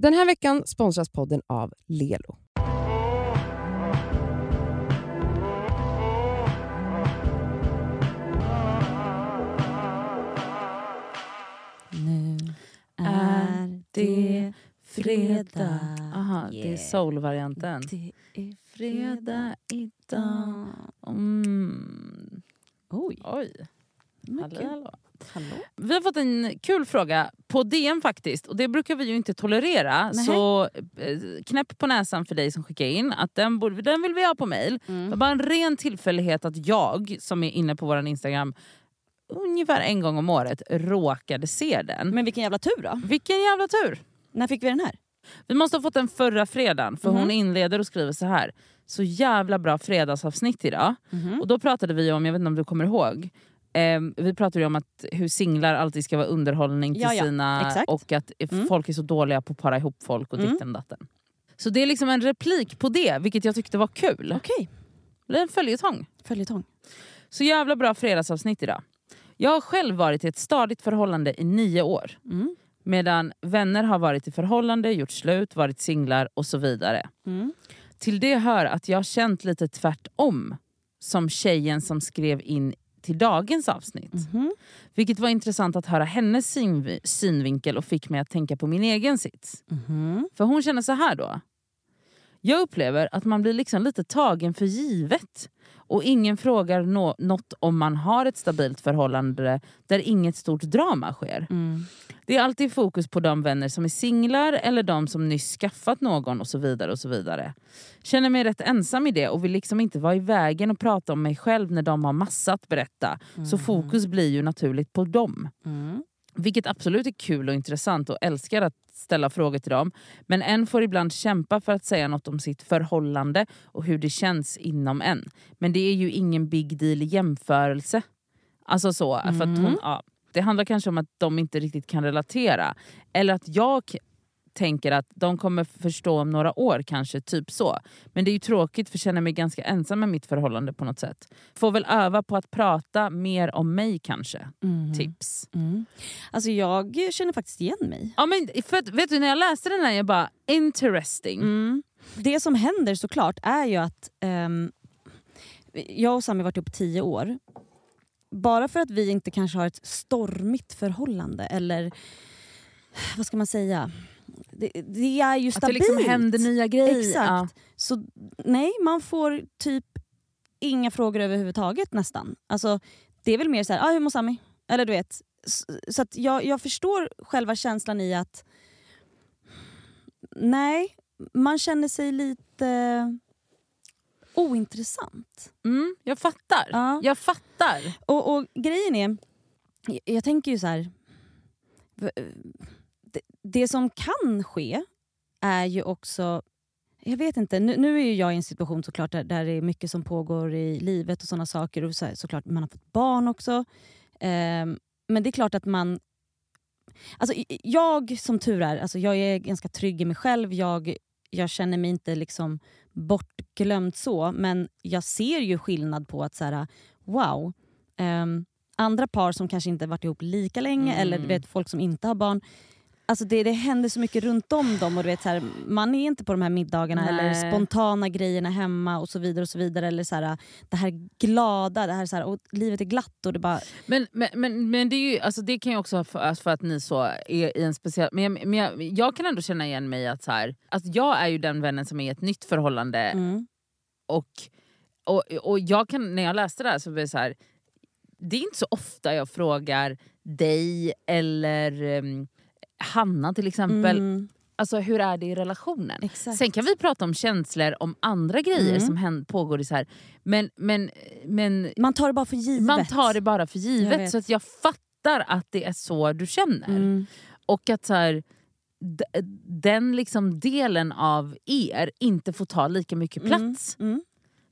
Den här veckan sponsras podden av Lelo. Nu är det fredag. Aha, det är Yeah. soul-varianten. Det är Fredag idag. Mm. Oj, Oj. Hallå, hallå. Hallå. Vi har fått en kul fråga på DM faktiskt. Och Det brukar vi ju inte tolerera. Nej. Så eh, knäpp på näsan för dig som skickar in. Att den, borde, den vill vi ha på mail. Det var bara en ren tillfällighet att jag som är inne på vår Instagram ungefär en gång om året råkade se den. Men vilken jävla tur då. Vilken jävla tur! När fick vi den här? Vi måste ha fått den förra fredagen för Mhm. hon inleder och skriver så här. Så jävla bra fredagsavsnitt idag. Mhm. Och då pratade vi om, jag vet inte om du kommer ihåg, eh, vi pratade ju om att hur singlar alltid ska vara underhållning till Ja, ja, sina... exakt. Och att Mm. folk är så dåliga på att para ihop folk och Mm. ditten och datten. Så det är liksom en replik på det, vilket jag tyckte var kul. Okej, Det är en följetong. följetong. Så jävla bra fredagsavsnitt idag. Jag har själv varit i ett stadigt förhållande i nio år. Mm. Medan vänner har varit i förhållande, gjort slut, varit singlar och så vidare. Mm. Till det hör att jag har känt lite tvärtom som tjejen som skrev in till dagens avsnitt. Mhm. Vilket var intressant att höra hennes synv- synvinkel och fick mig att tänka på min egen sits. Mhm. För hon känner så här då. Jag upplever att man blir liksom lite tagen för givet. Och ingen frågar nå- något om man har ett stabilt förhållande där inget stort drama sker. Mm. Det är alltid fokus på de vänner som är singlar eller de som nyss skaffat någon och så vidare. och så vidare. Känner mig rätt ensam i det och vill liksom inte vara i vägen och prata om mig själv när de har massa att berätta. Så fokus blir ju naturligt på dem. Mm. Vilket absolut är kul och intressant och älskar att ställa frågor till dem. Men en får ibland kämpa för att säga något om sitt förhållande och hur det känns inom en. Men det är ju ingen big deal i jämförelse. Alltså så, för att hon, ja, det handlar kanske om att de inte riktigt kan relatera. Eller att jag tänker att de kommer förstå om några år kanske, typ så. Men det är ju tråkigt för jag känner mig ganska ensam med mitt förhållande på något sätt. Får väl öva på att prata mer om mig kanske. Mm. Tips. Mm. Alltså jag känner faktiskt igen mig. Ja, men för vet du, när jag läste den här jag bara interesting. Mm. Det som händer såklart är ju att ehm, jag och Sami har varit ihop tio år. Bara för att vi inte kanske har ett stormigt förhållande eller vad ska man säga? Det, det är ju Att det stabilt. liksom händer nya grejer. Exakt. Ja. Så nej, man får typ inga frågor överhuvudtaget nästan. Alltså, det är väl mer så här, ah, hur mår Sami? Eller du vet. Så att jag, jag förstår själva känslan i att nej, man känner sig lite ointressant. Mm, jag fattar. Ja. Jag fattar. Och, och grejen är, jag, jag tänker ju så här. v- Det, det som kan ske är ju också, jag vet inte, nu, nu är ju jag i en situation såklart där, där det är mycket som pågår i livet och sådana saker. Och så här, såklart man har fått barn också. Ehm, men det är klart att man... Alltså, jag som tur är, alltså, jag är ganska trygg i mig själv. Jag, jag känner mig inte liksom bortglömd så, men jag ser ju skillnad på att så här, wow, ehm, andra par som kanske inte varit ihop lika länge Mm. eller vet, folk som inte har barn. Alltså det, det händer så mycket runt om dem och du vet, så här, man är inte på de här middagarna Nej. eller spontana grejerna hemma och så vidare. och så vidare Eller så här, det här glada, det här, så här och livet är glatt och det bara... Men, men, men, men det, är ju, alltså det kan ju också vara för, för att ni så är i en speciell... Men, jag, men jag, jag kan ändå känna igen mig att så här, alltså jag är ju den vännen som är i ett nytt förhållande Mm. och, och, och jag kan, när jag läste det här så blev det så här, det är inte så ofta jag frågar dig eller um, Hanna till exempel, Mm, alltså hur är det i relationen? exakt. Sen kan vi prata om känslor, om andra grejer Mm. som hän- pågår i så här. Men, men, men Man tar det bara för givet. man tar det bara för givet. vet. Så att jag fattar att det är så du känner. Mm. Och att så här, den liksom delen av er inte får ta lika mycket plats. Mm.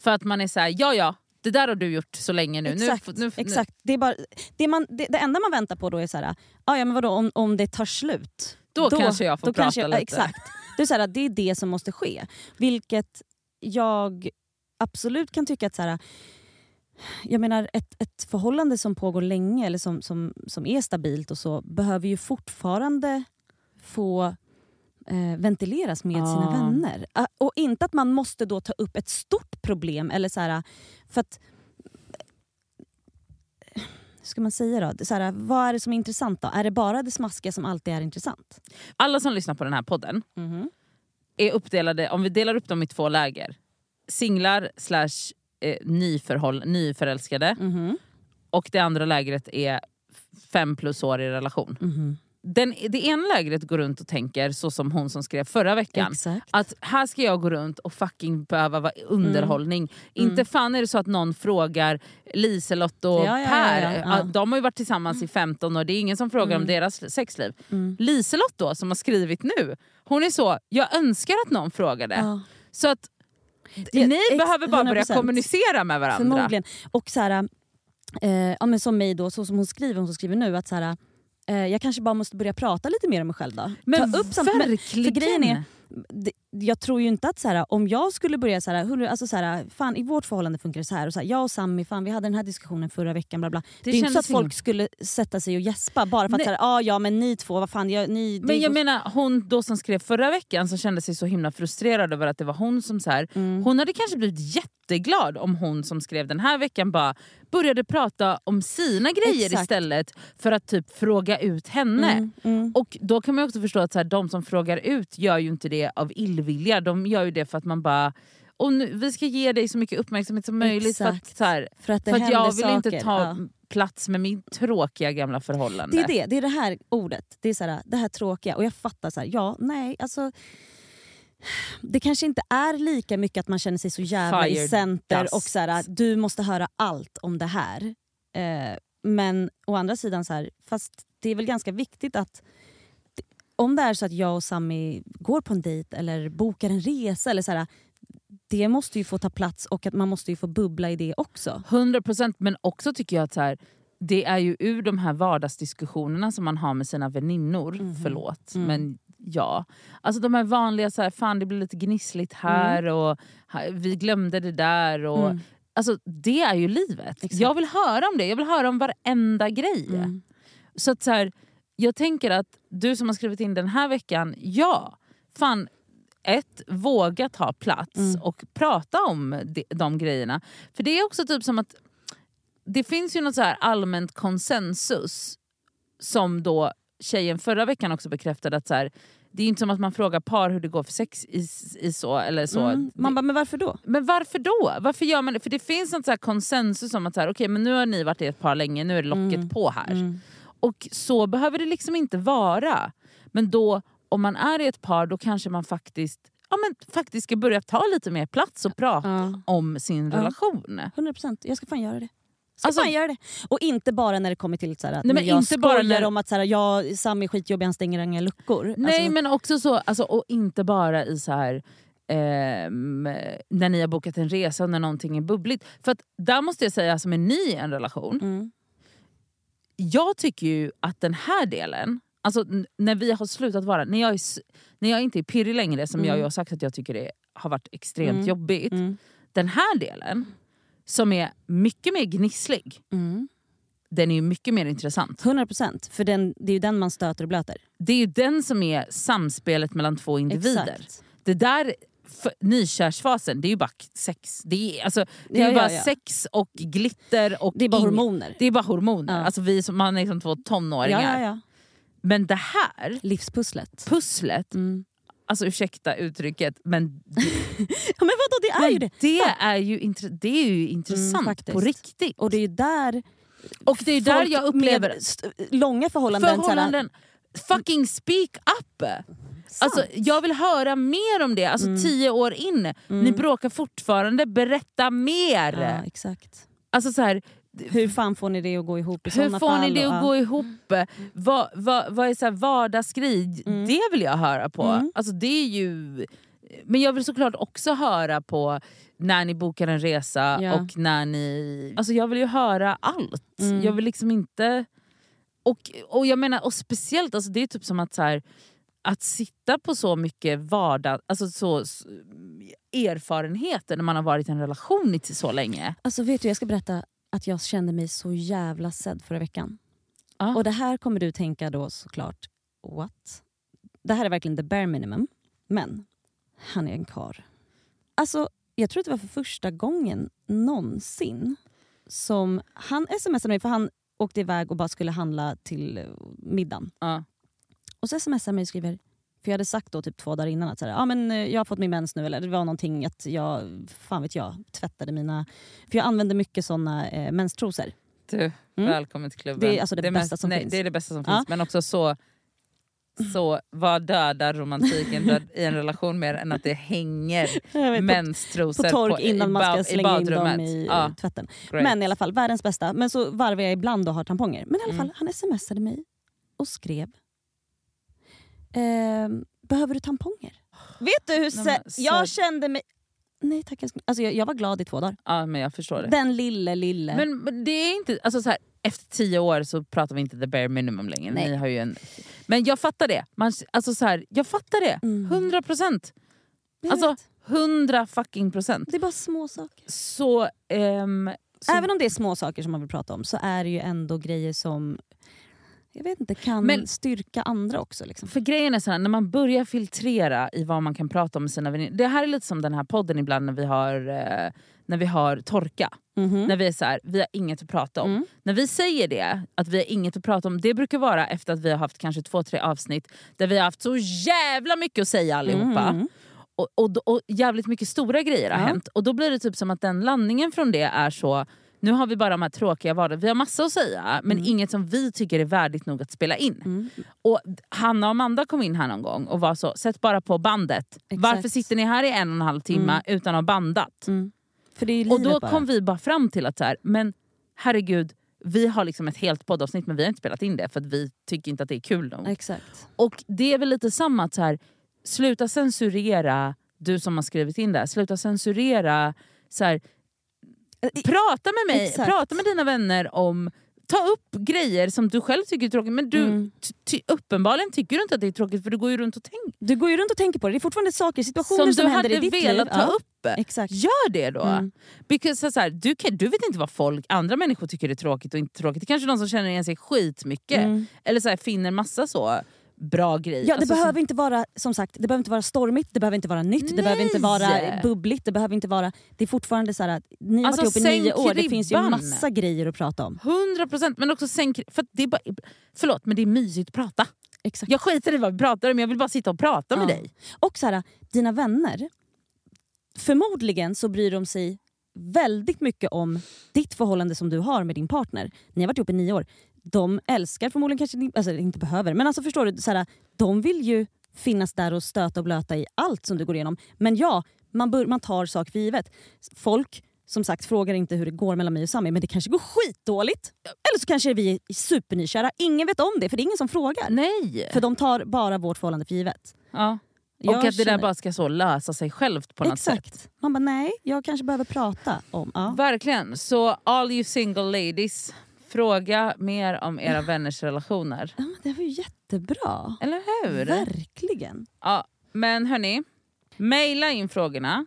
För att man är så här, ja ja, det där har du gjort så länge nu. Exakt. nu, nu, exakt. Det, är bara, det, man, det, det enda man väntar på då är så här, ah, ja, men vadå, om, om det tar slut. Då kanske jag får prata jag, lite. Exakt. Det är, så här, det är det som måste ske. Vilket jag absolut kan tycka att så här, jag menar ett, ett förhållande som pågår länge eller som, som, som är stabilt och så behöver ju fortfarande få eh, ventileras med sina Ah. vänner. Ah, och inte att man måste då ta upp ett stort problem. eller så här, för att hur ska man säga då? Så här, vad är det som är intressant då? Är det bara det smaskiga som alltid är intressant? Alla som lyssnar på den här podden Mhm. är uppdelade, om vi delar upp dem i två läger. Singlar slash eh, nyförhåll, nyförälskade. Mhm. Och det andra lägret är fem plus år i relation. Mhm. Den, det ena lägret går runt och tänker så som hon som skrev förra veckan. Exakt. Att här ska jag gå runt och fucking behöva vara underhållning. Mm. Inte fan är det så att någon frågar Liselott och Ja, ja, Per. ja, De har ju varit tillsammans i 15 år, det är ingen som frågar om Mm. deras sexliv. Mm. Liselott då, som har skrivit nu, hon är så, jag önskar att någon frågade. Så att Det- ni ex- behöver bara börja 100%. kommunicera med varandra. Förmodligen. Och så här, eh, ja, men som mig då, så som hon skriver, hon som skriver nu, att så här, jag kanske bara måste börja prata lite mer om mig själv då. Men Ta upp men, verkligen! för grejen är- det, jag tror ju inte att så här, om jag skulle börja så här, alltså så här, fan, i vårt förhållande funkar det så här och så här, jag och Sammy, fan, vi hade den här diskussionen förra veckan. Bla bla. Det, är ju inte så att folk skulle sätta sig och gäspa bara för att Nej. så ah, ja men ni två, vad fan, jag, ni, det Men jag menar hon då som skrev förra veckan som kände sig så himla frustrerad över att det var hon som så här. Mm. Hon hade kanske blivit jätteglad om hon som skrev den här veckan bara började prata om sina grejer Exakt. istället för att typ fråga ut henne. Mm, mm. Och då kan man också förstå att så de som frågar ut gör ju inte det av illvilja. De gör ju det för att man bara och nu, vi ska ge dig så mycket uppmärksamhet som möjligt för att, Exakt. så här, För att det för att jag vill saker. inte ta Ja. plats med min tråkiga gamla förhållande. Det är det, det är det här ordet. Det är så här, det här tråkiga. Och jag fattar, så här, ja, nej, alltså... Det kanske inte är lika mycket att man känner sig så jävla i Fire center dust. och så här, du måste höra allt om det här. Eh, men å andra sidan, så här, fast det är väl ganska viktigt att om det är så att jag och Sami går på en dejt eller bokar en resa, eller så här, det måste ju få ta plats och att man måste ju få bubbla i det också. 100% men också tycker jag att så här, det är ju ur de här vardagsdiskussionerna som man har med sina väninnor, Mhm. förlåt Mm. men ja. Alltså de här vanliga, så här, fan det blir lite gnissligt här och ha- vi glömde det där. Och, Mm. Alltså det är ju livet. Exakt. Jag vill höra om det, jag vill höra om varenda grej. Mm. Så att så här, jag tänker att du som har skrivit in den här veckan, ja, fan ett, våga ta plats Mm. och prata om de, de grejerna. För det är också typ som att det finns ju något så här allmänt konsensus som då tjejen förra veckan också bekräftade att så här, det är inte som att man frågar par hur det går för sex i, i så eller så. Mm. Man bara, men varför då? men varför då? Varför gör man det? För det finns något så här konsensus om att så här, okay, men nu har ni varit i ett par länge, nu är locket Mm. på här. Och så behöver det liksom inte vara. Men då, om man är i ett par, då kanske man faktiskt, ja, men faktiskt ska börja ta lite mer plats och prata Ja. om sin Ja. relation. 100%. Jag ska fan göra det. Ska Alltså- fan göra det. Och inte bara när det kommer till så här, att Nej, men jag inte bara skojar när- om att så här, jag, Sam är skitjobbig, han stänger inga luckor. Nej Alltså, men också så, alltså, och inte bara i så här ehm, när ni har bokat en resa och när någonting är bubbligt. För att där måste jag säga som är ny i en relation, mm. Jag tycker ju att den här delen, alltså när vi har slutat vara, när jag, är, när jag inte är pirrig längre som Mm. jag ju har sagt att jag tycker det har varit extremt Mm. jobbigt. Mm. Den här delen, som är mycket mer gnisslig, Mm. den är ju mycket mer intressant. 100% för den, det är ju den man stöter och blöter. Det är ju den som är samspelet mellan två individer. Exakt. Det där, nykärsfasen, det är ju bara sex. Det är, alltså, det är Ja, bara ja. sex och glitter och Det är bara ing- hormoner. Det är bara hormoner. Ja. Alltså vi man är som två tonåringar. Men det här Livspusslet. pusslet, Mm. alltså ursäkta uttrycket, men Ja, men vadå, det är ju det. det är ju, det är ju intressant faktiskt. på riktigt. Och det är ju där Och det är där jag upplever med långa förhållanden... förhållanden, fucking speak up! Alltså, jag vill höra mer om det, alltså Mm. tio år in. Ni bråkar fortfarande, berätta mer! Ja, exakt. Alltså så här, Hur fan får ni det att gå ihop i hur får ni det att gå ihop? Vad, vad, vad är så här vardagsgrej? Mm. Det vill jag höra på. Mm. Alltså det är ju... Men jag vill såklart också höra på när ni bokar en resa Ja. och när ni... Alltså jag vill ju höra allt. Mm. Jag vill liksom inte... Och, och jag menar, och speciellt, alltså det är typ som att så här, att sitta på så mycket vardag, alltså så, erfarenheter när man har varit i en relation i så länge. Alltså vet du, jag ska berätta att jag kände mig så jävla sedd förra veckan. Ja. Och det här kommer du tänka då såklart, what? det här är verkligen the bare minimum, men han är en kar. Alltså, jag tror att det var för första gången någonsin som han smsade mig, för han åkte iväg och bara skulle handla till eh, middagen. Ja. Och så smsar han mig och skriver, för jag hade sagt då typ två dagar innan att så här, ah, men, eh, jag har fått min mens nu, eller det var någonting att jag, fan vet jag, tvättade mina... För jag använder mycket såna eh, menstrosor. Du, Mm. välkommen till klubben. Det är alltså det bästa mest- som nej, finns. Det är det bästa som Ja. finns. Men också så, så vad dödar romantiken död- i en relation mer än att det hänger vet, på, menstrosor på tork i innan man ska slänga in dem i Ja, eh, tvätten. great. Men i alla fall, världens bästa. Men så varvar jag ibland och har tamponger. Men i alla Mm. fall, han smsade mig och skrev. Ehm, behöver du tamponger? Vet du hur Nej, men så- jag kände mig... Nej tack älskling. Alltså, jag, jag var glad i två dagar. ja, men jag förstår det. Den lille lille. Men, men det är inte, alltså så här, efter tio år så pratar vi inte the bare minimum längre. Nej. Ni har ju en, men jag fattar det. Man, alltså så här, jag fattar det. Mm. 100 procent. Jag Alltså. 100 fucking procent. det är bara små saker. Så, ehm, så Även om det är små saker som man vill prata om så är det ju ändå grejer som jag vet inte, kan Men- styrka andra också. Liksom. För grejen är så här, när man börjar filtrera i vad man kan prata om med sina vänner. Det här är lite som den här podden ibland när vi har, eh, när vi har torka. Mhm. När vi är så här, vi har inget att prata om. Mm. När vi säger det, att vi har inget att prata om, det brukar vara efter att vi har haft kanske två, tre avsnitt där vi har haft så jävla mycket att säga allihopa. Mm. Och, och, och jävligt mycket stora grejer har Ja. hänt. Och då blir det typ som att den landningen från det är så, nu har vi bara de här tråkiga vardagarna, vi har massa att säga men Mm. inget som vi tycker är värdigt nog att spela in. Mm. Och Hanna och Amanda kom in här någon gång och var så, sätt bara på bandet. Varför sitter ni här i en och en halv timme Mm. utan att ha bandat? Mm. Och då bara. kom vi bara fram till att så här, men herregud, vi har liksom ett helt poddavsnitt men vi har inte spelat in det för att vi tycker inte att det är kul nog. Exakt. Och det är väl lite samma att så här, sluta censurera, du som har skrivit in det, sluta censurera, så här, prata med mig, Exakt. prata med dina vänner om Ta upp grejer som du själv tycker är tråkigt men du, Mm. ty, uppenbarligen tycker du inte att det är tråkigt för du går ju runt och tänker. Du går ju runt och tänker på det. Det är fortfarande saker, situationer Som som, du händer hade i ditt velat liv. ta Ja, upp. Exakt. Gör det då! Mm. Because, så här, du, kan, du vet inte vad folk, andra människor tycker är tråkigt och inte tråkigt. Det kanske är någon som känner igen sig skitmycket. Mm. Eller så här, finner massa så bra grejer. Ja, det Alltså, behöver inte vara som sagt, det behöver inte vara stormigt, det behöver inte vara nytt, det behöver inte vara Nej. bubbligt. Det behöver inte vara... Det är fortfarande så här att ni har Alltså, varit ihop i nio år, det finns ju massa grejer att prata om. 100% men också sänk... För det är bara, förlåt men det är mysigt att prata. Exakt. Jag skiter i vad vi pratar om, jag vill bara sitta och prata med Ja. dig. Och så här, dina vänner, förmodligen så bryr de sig väldigt mycket om ditt förhållande som du har med din partner. Ni har varit ihop i nio år. De älskar förmodligen, kanske alltså inte behöver, men alltså förstår du, så här, de vill ju finnas där och stöta och blöta i allt som du går igenom. Men ja, man, bör, man tar saker för givet. Folk som sagt frågar inte hur det går mellan mig och Sami, men det kanske går skitdåligt. Eller så kanske vi är supernykära. Ingen vet om det, för det är ingen som frågar. Nej! För de tar bara vårt förhållande för givet. Ja. Jag Och att det där känner- bara ska så lösa sig självt på något Exakt. sätt. Man bara nej, jag kanske behöver prata om... Ja. Verkligen. Så all you single ladies, fråga mer om era vänners relationer. Ja, men det var ju jättebra. Eller hur? Verkligen. Ja, men hörni, mejla in frågorna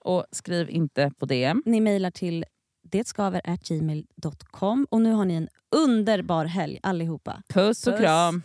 och skriv inte på DM. Ni mejlar till detskaver.gmail.com och nu har ni en underbar helg allihopa. Puss och Puss. kram.